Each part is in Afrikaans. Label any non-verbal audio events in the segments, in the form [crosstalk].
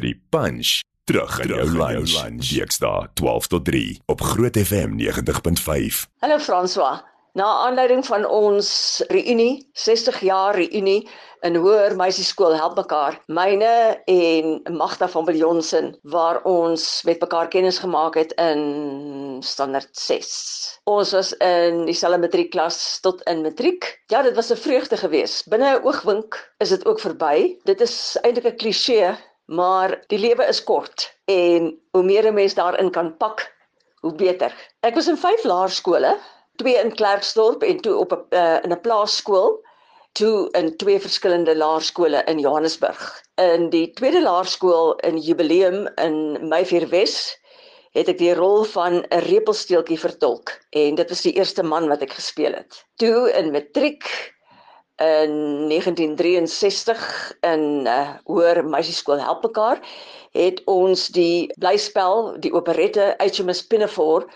die punch terug in jou lunch. Dinsdae 12 tot 3 op Groot FM 90.5. Hallo François. Na aanleiding van ons reunie, 60 jaar reunie in Hoër Meisieskool Help Mekaar, myne en Magda van Viljoensen waar ons met mekaar kennis gemaak het in standaard 6. Ons was in dieselfde matriekklas tot in matriek. Ja, dit was 'n vreugde geweest. Binne 'n oogwink is dit ook verby. Dit is eintlik 'n kliseë, maar die lewe is kort en hoe meer 'n mens daarin kan pak, hoe beter. Ek was in 5 laerskole twee in Klerksdorp en toe op 'n uh, in 'n plaasskool, toe in twee verskillende laerskole in Johannesburg. In die tweede laerskool in Jubileum in Mayfair Wes het ek die rol van 'n repelsteeltjie vertolk en dit was die eerste man wat ek gespeel het. Toe in matriek in 1963 in uh, hoër meisieskool help mekaar het ons die blyspel die operette HMS Pinafore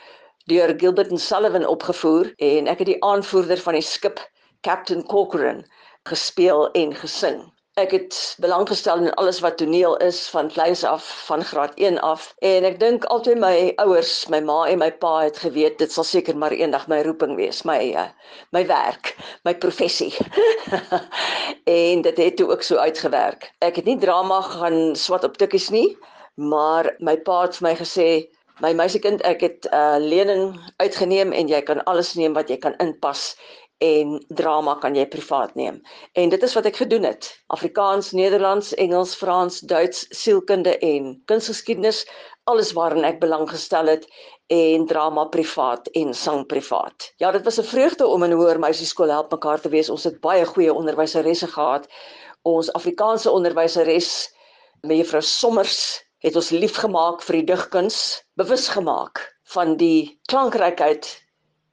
deur Gilbert and Sullivan opgevoer en ek het die aanvoerder van die skip Captain Corcoran gespeel en gesing. Ek het belang gestel in alles wat toneel is van kleins af van graad 1 af en ek dink altyd my ouers, my ma en my pa het geweet dit sal seker maar eendag my roeping wees, my uh, my werk, my professie. [laughs] en dit het toe ook so uitgewerk. Ek het nie drama gaan swat op tikkies nie, maar my pa het vir my gesê My meisiekind, ek het 'n uh, lening uitgeneem en jy kan alles neem wat jy kan inpas en drama kan jy privaat neem. En dit is wat ek gedoen het. Afrikaans, Nederlands, Engels, Frans, Duits, sielkunde en kunsgeskiedenis, alles waarin ek belang gestel het en drama privaat en sang privaat. Ja, dit was 'n vreugde om in hoër meisieskool help mekaar te wees. Ons het baie goeie onderwyseresse gehad. Ons Afrikaanse onderwyseres, mevrou Sommers, het ons liefgemaak vir die digkuns, bewus gemaak van die klankrykheid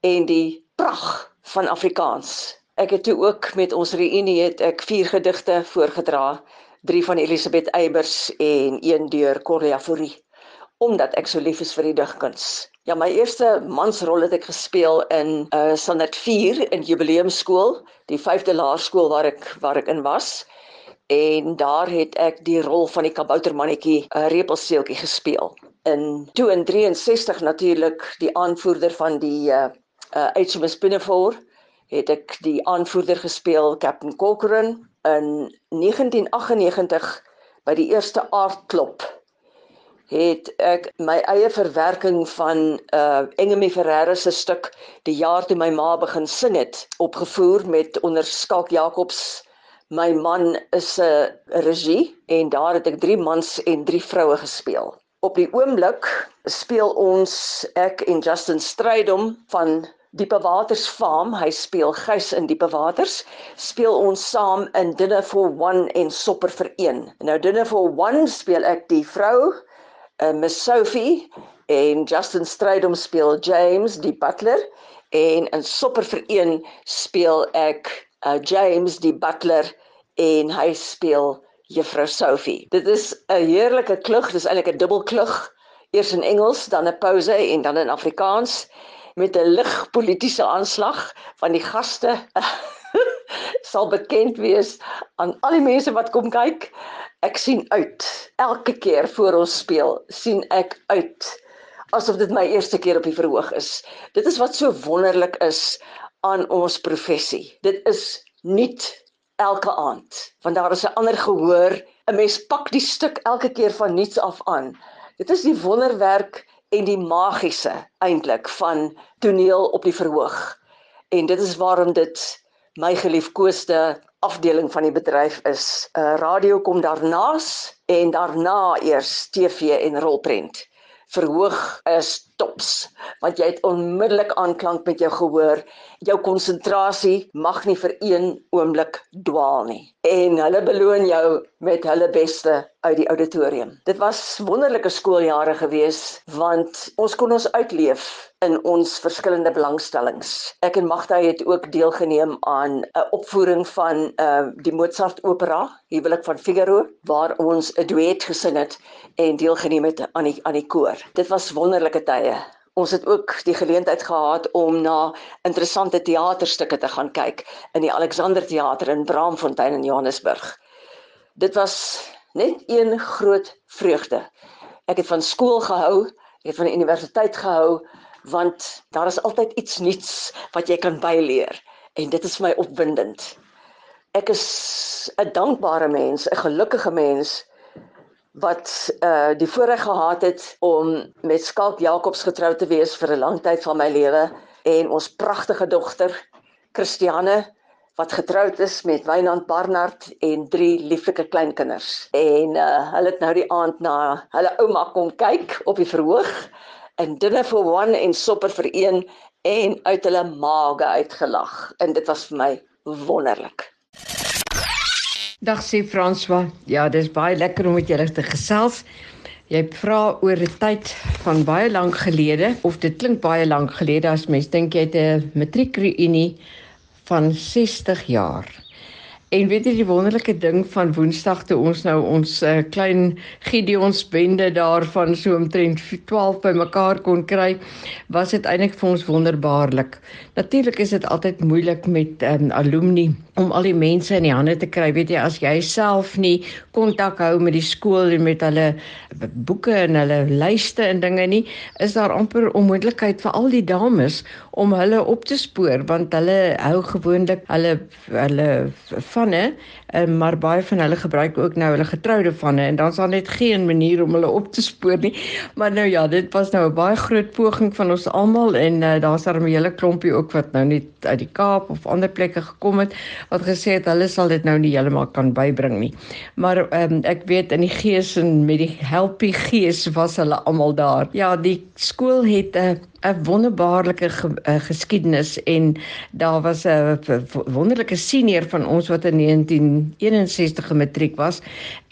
en die pragt van Afrikaans. Ek het toe ook met ons reunie het ek vier gedigte voorgedra, drie van Elisabeth Eybers en een deur Corlia Fourie, omdat ek so lief is vir die digkuns. Ja, my eerste mansrol het ek gespeel in uh, standaard 4 in jubileumskool, die 5de laerskool waar ek waar ek in was en daar het ek die rol van die kaboutermannetjie 'n uh, repelseeltjie gespeel. In 263 natuurlik die aanvoerder van die uh, uh HMS Pinafore het ek die aanvoerder gespeel Captain Corcoran in 1998 by die eerste aardklop het ek my eie verwerking van uh Engemi Ferreira se stuk die jaar toe my ma begin sing het opgevoer met onder Skalk Jacobs My man is 'n regie en daar het ek 3 mans en 3 vroue gespeel. Op die oomblik speel ons ek en Justin Strydom van Diepe Waters Farm, hy speel Gys in Diepe Waters, speel ons saam in Dinner for One en Sopper vir Een. Nou Dinner for One speel ek die vrou, uh, Miss Sophie en Justin Strydom speel James die butler en in Sopper vir Een speel ek uh, James die butler en hy speel Juffrou Sophie. Dit is 'n heerlike klug, dis eintlik 'n dubbelklug. Eers in Engels, dan 'n pouse en dan in Afrikaans met 'n lig politieke aanslag van die gaste [laughs] sal bekend wees aan al die mense wat kom kyk. Ek sien uit. Elke keer voor ons speel, sien ek uit asof dit my eerste keer op die verhoog is. Dit is wat so wonderlik is aan ons professie. Dit is nuut elke aand want daar is 'n ander gehoor 'n mens pak die stuk elke keer van nuuts af aan dit is die wonderwerk en die magiese eintlik van toneel op die verhoog. En dit is waarom dit my geliefkoeste afdeling van die bedryf is. Uh, radio kom daarnaas en daarna eers TV en rolprent. Verhoog is tops want jy het onmiddellik aanklank met jou gehoor jou konsentrasie mag nie vir een oomblik dwaal nie en hulle beloon jou met hulle beste uit die auditorium. Dit was wonderlike skooljare gewees want ons kon ons uitleef in ons verskillende belangstellings. Ek en Magda het ook deelgeneem aan 'n opvoering van uh die Mozart opera, Huwelik van Figaro, waar ons 'n duet gesing het en deelgeneem het aan die aan die koor. Dit was wonderlike tye. Ons het ook die geleentheid gehad om na interessante teaterstukke te gaan kyk in die Alexander Theater in Braamfontein in Johannesburg. Dit was net een groot vreugde. Ek het van skool gehou, ek het van die universiteit gehou want daar is altyd iets nuuts wat jy kan byleer en dit is vir my opwindend. Ek is 'n dankbare mens, 'n gelukkige mens wat uh die voorreg gehad het om met Skalk Jacobs getrou te wees vir 'n lang tyd van my lewe en ons pragtige dogter Christiane wat getroud is met Wynand Barnard en drie lieflike kleinkinders. En uh hulle het nou die aand na hulle ouma kom kyk op die verhoog in dinner for one en sopper vir een en uit hulle maage uitgelag en dit was vir my wonderlik. Dag sê François. Ja, dis baie lekker om met julle te gesels. Jy vra oor 'n tyd van baie lank gelede of dit klink baie lank gelede as mens dink jy het 'n matriekreunie van 60 jaar. En weet jy die wonderlike ding van Woensdag toe ons nou ons uh, klein Gideons bende daarvan so omtrent 12 bymekaar kon kry, was dit eintlik vir ons wonderbaarlik. Natuurlik is dit altyd moeilik met um, alumni om al die mense in die hande te kry. Weet jy as jy self nie kontak hou met die skool en met hulle boeke en hulle lyste en dinge nie, is daar amper onmoontlikheid vir al die dames om hulle op te spoor want hulle hou gewoonlik hulle hulle vanne uh, maar baie van hulle gebruik ook nou hulle getroude vanne en dan's daar net geen manier om hulle op te spoor nie. Maar nou ja, dit was nou 'n baie groot poging van ons almal en uh, daar's daar 'n hele klompie ook wat nou net uit die Kaap of ander plekke gekom het wat gesê het hulle sal dit nou nie heeltemal kan bybring nie. Maar um, ek weet in die gees en met die helpie gees was hulle almal daar. Ja, die skool het 'n uh, 'n wonderbaarlike ge, uh, geskiedenis en daar was 'n wonderlike senior van ons wat in 1961 gematriek was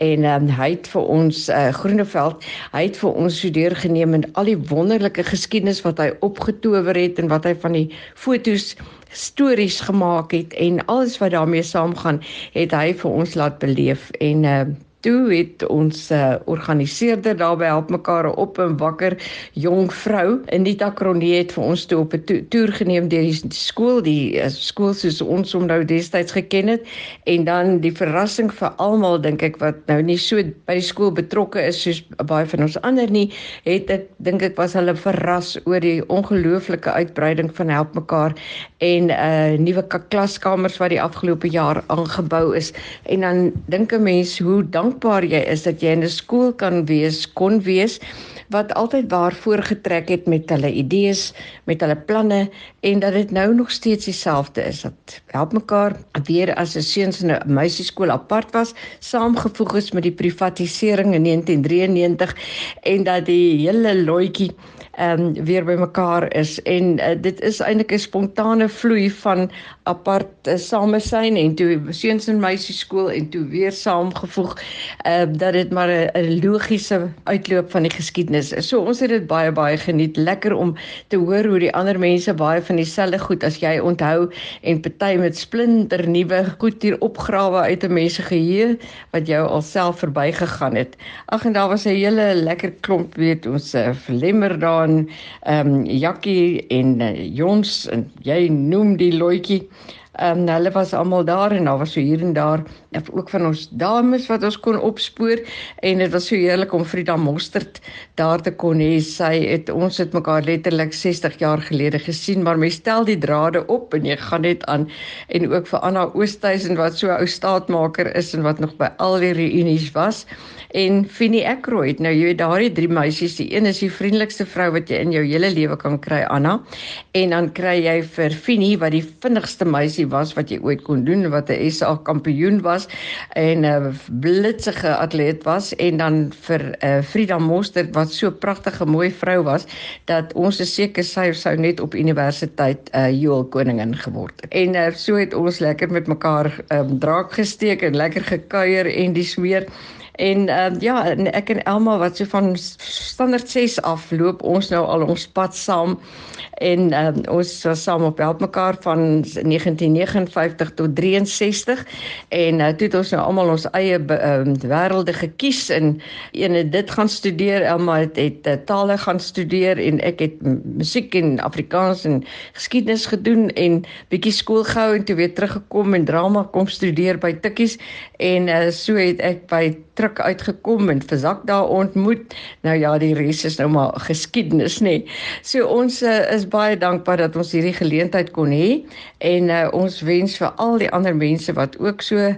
en um, hy het vir ons uh, Groeneveld hy het vir ons so deurgeneem en al die wonderlike geskiedenis wat hy opgetower het en wat hy van die fotos stories gemaak het en alles wat daarmee saamgaan het hy vir ons laat beleef en uh, toe het ons uh, organiseerder daarby help mekaar op 'n wakker jong vrou. In die Takronie het vir ons toe op 'n to toer geneem deur die skool die uh, skool soos ons hom nou destyds geken het. En dan die verrassing vir almal dink ek wat nou nie so by die skool betrokke is soos baie van ons ander nie het ek dink ek was hulle verras oor die ongelooflike uitbreiding van help mekaar en uh nuwe klaskamers wat die afgelope jaar aangebou is. En dan dink 'n mens hoe dank dankbaar jy is dat jy in 'n skool kan wees, kon wees wat altyd waar voorgetrek het met hulle idees, met hulle planne en dat dit nou nog steeds dieselfde is. Dat help mekaar weer as 'n seuns en 'n meisieskool apart was, saamgevoeg is met die privatisering in 1993 en dat die hele loetjie ehm um, weer bymekaar is en uh, dit is eintlik 'n spontane vloei van apart uh, samesyn en toe seuns en meisies skool en toe weer saamgevoeg uh, dat dit maar 'n logiese uitloop van die geskiedenis is. So ons het dit baie baie geniet. Lekker om te hoor hoe die ander mense baie van dieselfde goed as jy onthou en party met splinter nuwe goed hier opgrawe uit 'n mens se geheue wat jou alself verbygegaan het. Ag en daar was 'n hele lekker klomp weet ons uh, lemmer daar van ehm um, Jakkie en uh, Jons en jy noem die loetjie. Ehm um, hulle was almal daar en daar was so hier en daar ook van ons dames wat ons kon opspoor en dit was so heerlik om Frida Mostert daar te kon hê. Sy het ons het mekaar letterlik 60 jaar gelede gesien, maar mens stel die drade op en jy gaan net aan en ook vir Anna Oosthuizen wat so 'n ou staatmaker is en wat nog by al die reunies was en Finnie Ekroyd. Nou jy weet daardie drie meisies, die een is die vriendelikste vrou wat jy in jou hele lewe kan kry, Anna. En dan kry jy vir Finnie wat die vinnigste meisie was wat jy ooit kon doen, wat 'n SA kampioen was en 'n blitsige atleet was en dan vir uh, Frida Moster wat so pragtige mooi vrou was dat ons is seker sy sou net op universiteit 'n uh, eh, Joel koningin geword het. En uh, so het ons lekker met mekaar um, draak gesteek en lekker gekuier en dis meer En ehm uh, ja, en ek en Elma wat so van standaard 6 af loop ons nou al ons pad saam en ehm um, ons was saam op help mekaar van 1959 tot 63 en uh, toe het ons nou almal ons eie um, wêrelde gekies en ene dit gaan studeer Elma het, het uh, tale gaan studeer en ek het musiek en Afrikaans en geskiedenis gedoen en bietjie skool gehou en toe weer teruggekom en drama kom studeer by Tikkies en uh, so het ek by park uitgekom en versak daar ontmoet. Nou ja, die res is nou maar geskiedenis, nê. So ons uh, is baie dankbaar dat ons hierdie geleentheid kon hê en uh, ons wens vir al die ander mense wat ook so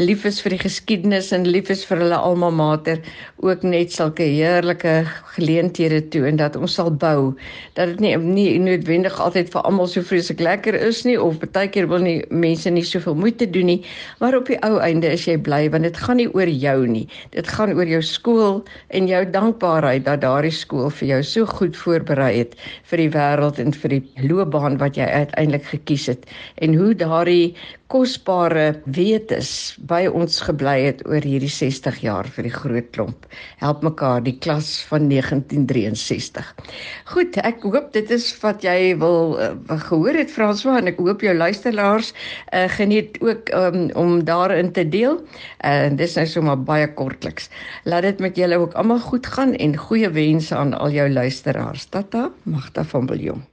lief is vir die geskiedenis en lief is vir hulle alma mater ook net sulke heerlike geleenthede toe en dat ons sal bou dat dit nie nie noodwendig altyd vir almal so vreeslik lekker is nie of baie keer wil nie mense nie soveel moeite doen nie maar op die ou einde is jy bly want dit gaan nie oor jou nie dit gaan oor jou skool en jou dankbaarheid dat daardie skool vir jou so goed voorberei het vir die wêreld en vir die loopbaan wat jy uiteindelik gekies het en hoe daardie kosbare wetes by ons gebly het oor hierdie 60 jaar vir die groot klomp. Help mekaar die klas van 1963. Goed, ek hoop dit is wat jy wil uh, gehoor het Franswa en ek hoop jou luisteraars uh, geniet ook um, om daarin te deel. En uh, dis nou sommer baie kortliks. Laat dit met julle ook almal goed gaan en goeie wense aan al jou luisteraars. Tata, Magda van Viljoen.